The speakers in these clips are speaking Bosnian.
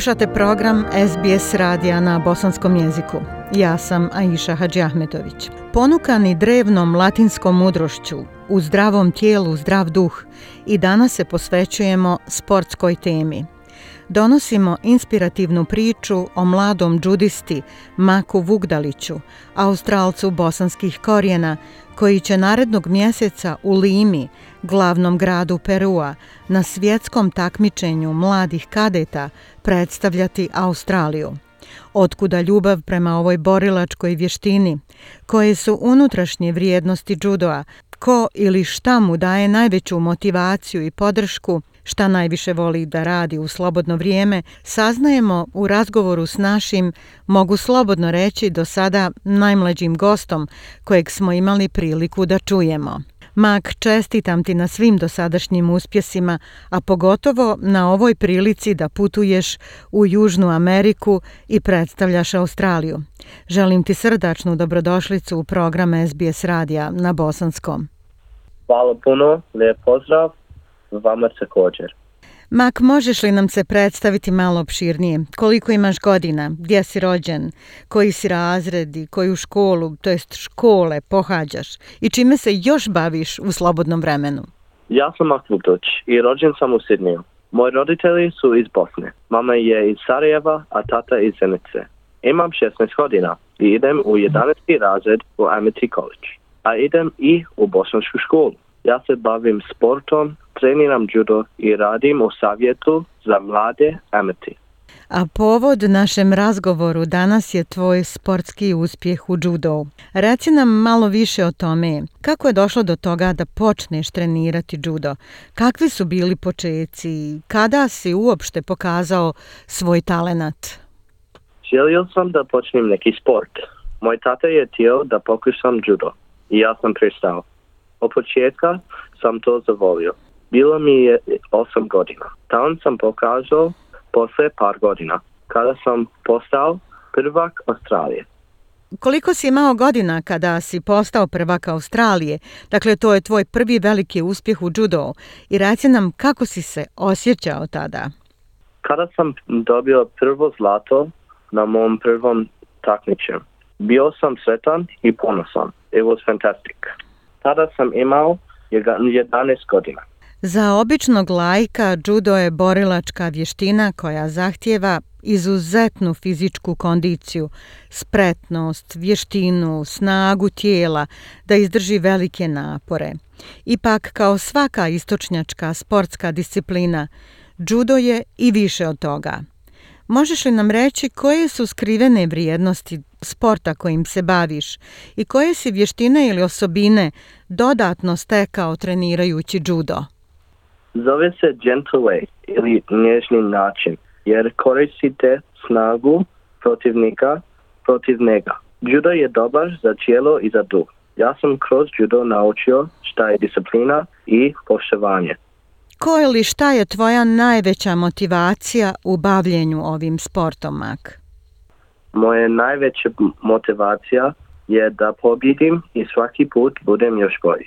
Slušate program SBS radija na bosanskom jeziku. Ja sam Aisha Hadži Ahmetović. Ponukani drevnom latinskom mudrošću, u zdravom tijelu zdrav duh, i danas se posvećujemo sportskoj temi – donosimo inspirativnu priču o mladom džudisti Maku Vugdaliću, australcu bosanskih korijena, koji će narednog mjeseca u Limi, glavnom gradu Perua, na svjetskom takmičenju mladih kadeta predstavljati Australiju. Otkuda ljubav prema ovoj borilačkoj vještini, koje su unutrašnje vrijednosti džudoa, ko ili šta mu daje najveću motivaciju i podršku – Šta najviše voli da radi u slobodno vrijeme, saznajemo u razgovoru s našim, mogu slobodno reći, do sada najmlađim gostom kojeg smo imali priliku da čujemo. Mak, čestitam ti na svim dosadašnjim uspjesima, a pogotovo na ovoj prilici da putuješ u Južnu Ameriku i predstavljaš Australiju. Želim ti srdačnu dobrodošlicu u program SBS Radija na Bosanskom. Hvala puno, lijep pozdrav vama također. Mak, možeš li nam se predstaviti malo opširnije? Koliko imaš godina? Gdje si rođen? Koji si razred i koju školu, to jest škole, pohađaš? I čime se još baviš u slobodnom vremenu? Ja sam Mak Vukdoć i rođen sam u Sidniju. Moji roditelji su iz Bosne. Mama je iz Sarajeva, a tata iz Zenice. Imam 16 godina i idem u 11. razred u Amity College, a idem i u bosansku školu. Ja se bavim sportom, treniram judo i radim u savjetu za mlade Ameti. A povod našem razgovoru danas je tvoj sportski uspjeh u judou. Reci nam malo više o tome. Kako je došlo do toga da počneš trenirati judo? Kakvi su bili početci? Kada si uopšte pokazao svoj talenat? Želio sam da počnem neki sport. Moj tata je tio da pokušam judo. I ja sam pristao od početka sam to zavolio. Bilo mi je osam godina. Talent sam pokazao posle par godina, kada sam postao prvak Australije. Koliko si imao godina kada si postao prvak Australije? Dakle, to je tvoj prvi veliki uspjeh u judo. I reci nam kako si se osjećao tada? Kada sam dobio prvo zlato na mom prvom takmičenju, bio sam sretan i ponosan. It was fantastic tada sam imao 11 godina. Za običnog lajka judo je borilačka vještina koja zahtjeva izuzetnu fizičku kondiciju, spretnost, vještinu, snagu tijela da izdrži velike napore. Ipak, kao svaka istočnjačka sportska disciplina, judo je i više od toga. Možeš li nam reći koje su skrivene vrijednosti sporta kojim se baviš i koje si vještine ili osobine dodatno stekao trenirajući judo? Zove se gentle way ili nježni način jer koristite snagu protivnika protiv njega. Judo je dobar za tijelo i za duh. Ja sam kroz judo naučio šta je disciplina i poštovanje. Ko ili šta je tvoja najveća motivacija u bavljenju ovim sportom, Mak? moje najveća motivacija je da pobjedim i svaki put budem još bolji.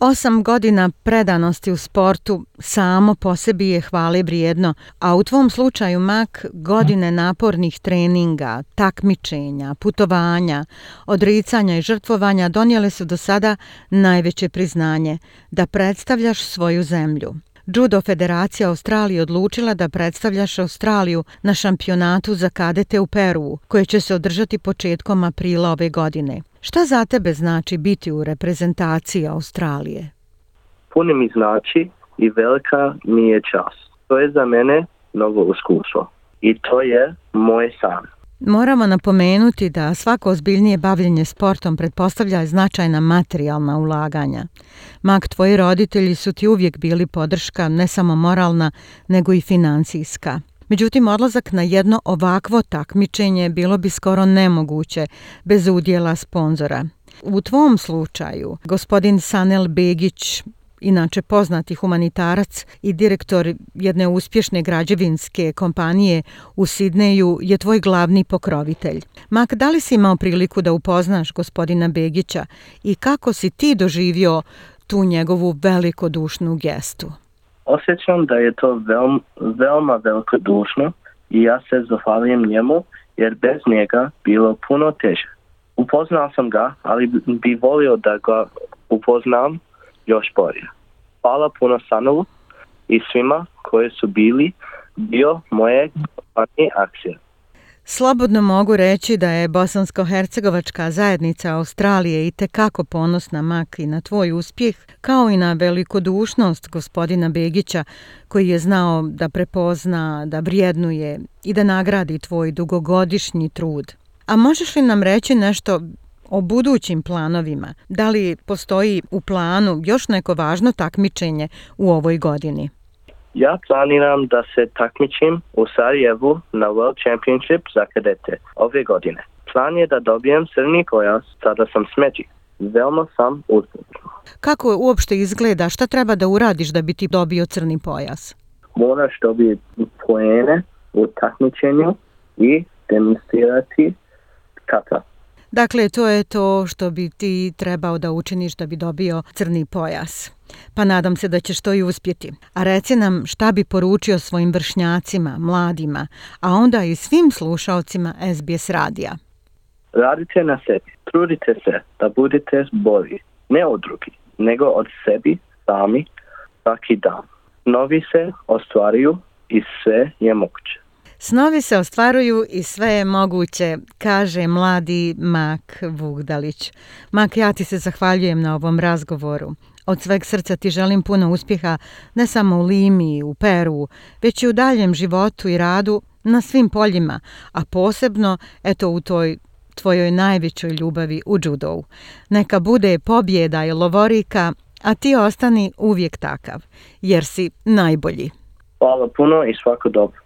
Osam godina predanosti u sportu samo po sebi je hvale vrijedno, a u tvom slučaju mak godine napornih treninga, takmičenja, putovanja, odricanja i žrtvovanja donijele su do sada najveće priznanje da predstavljaš svoju zemlju. Judo Federacija Australije odlučila da predstavljaš Australiju na šampionatu za kadete u Peru, koje će se održati početkom aprila ove godine. Šta za tebe znači biti u reprezentaciji Australije? Puno mi znači i velika mi je čas. To je za mene novo uskušo. I to je moj san. Moramo napomenuti da svako ozbiljnije bavljenje sportom pretpostavlja značajna materijalna ulaganja. Mak, tvoji roditelji su ti uvijek bili podrška, ne samo moralna, nego i financijska. Međutim, odlazak na jedno ovakvo takmičenje bilo bi skoro nemoguće bez udjela sponzora. U tvom slučaju, gospodin Sanel Begić, inače poznati humanitarac i direktor jedne uspješne građevinske kompanije u Sidneju, je tvoj glavni pokrovitelj. Mak, da li si imao priliku da upoznaš gospodina Begića i kako si ti doživio tu njegovu velikodušnu gestu? Osjećam da je to veom, veoma velikodušno i ja se zahvalim njemu jer bez njega bilo puno teže. Upoznao sam ga, ali bi volio da ga upoznam još bolje. Hvala puno Sanovu i svima koji su bili dio moje kompanije akcije. Slobodno mogu reći da je Bosansko-Hercegovačka zajednica Australije i tekako ponosna mak i na tvoj uspjeh, kao i na veliku dušnost gospodina Begića, koji je znao da prepozna, da vrijednuje i da nagradi tvoj dugogodišnji trud. A možeš li nam reći nešto o budućim planovima. Da li postoji u planu još neko važno takmičenje u ovoj godini? Ja planiram da se takmičim u Sarajevu na World Championship za kadete ove godine. Plan je da dobijem srni pojas, sada sam smeđi. Veoma sam uzbudno. Kako uopšte izgleda? Šta treba da uradiš da bi ti dobio crni pojas? Moraš dobiti poene u takmičenju i demonstrirati kata. Dakle, to je to što bi ti trebao da učiniš da bi dobio crni pojas. Pa nadam se da ćeš to i uspjeti. A reci nam šta bi poručio svojim vršnjacima, mladima, a onda i svim slušalcima SBS radija. Radite na sebi, trudite se da budete bolji, ne od drugi, nego od sebi sami svaki dan. Novi se ostvaruju i sve je moguće. Snovi se ostvaruju i sve je moguće, kaže mladi Mak Vugdalić. Mak, ja ti se zahvaljujem na ovom razgovoru. Od sveg srca ti želim puno uspjeha, ne samo u Limiji, u Peru, već i u daljem životu i radu na svim poljima, a posebno, eto, u toj tvojoj najvećoj ljubavi u judovu. Neka bude pobjeda i lovorika, a ti ostani uvijek takav, jer si najbolji. Hvala puno i svako dobro.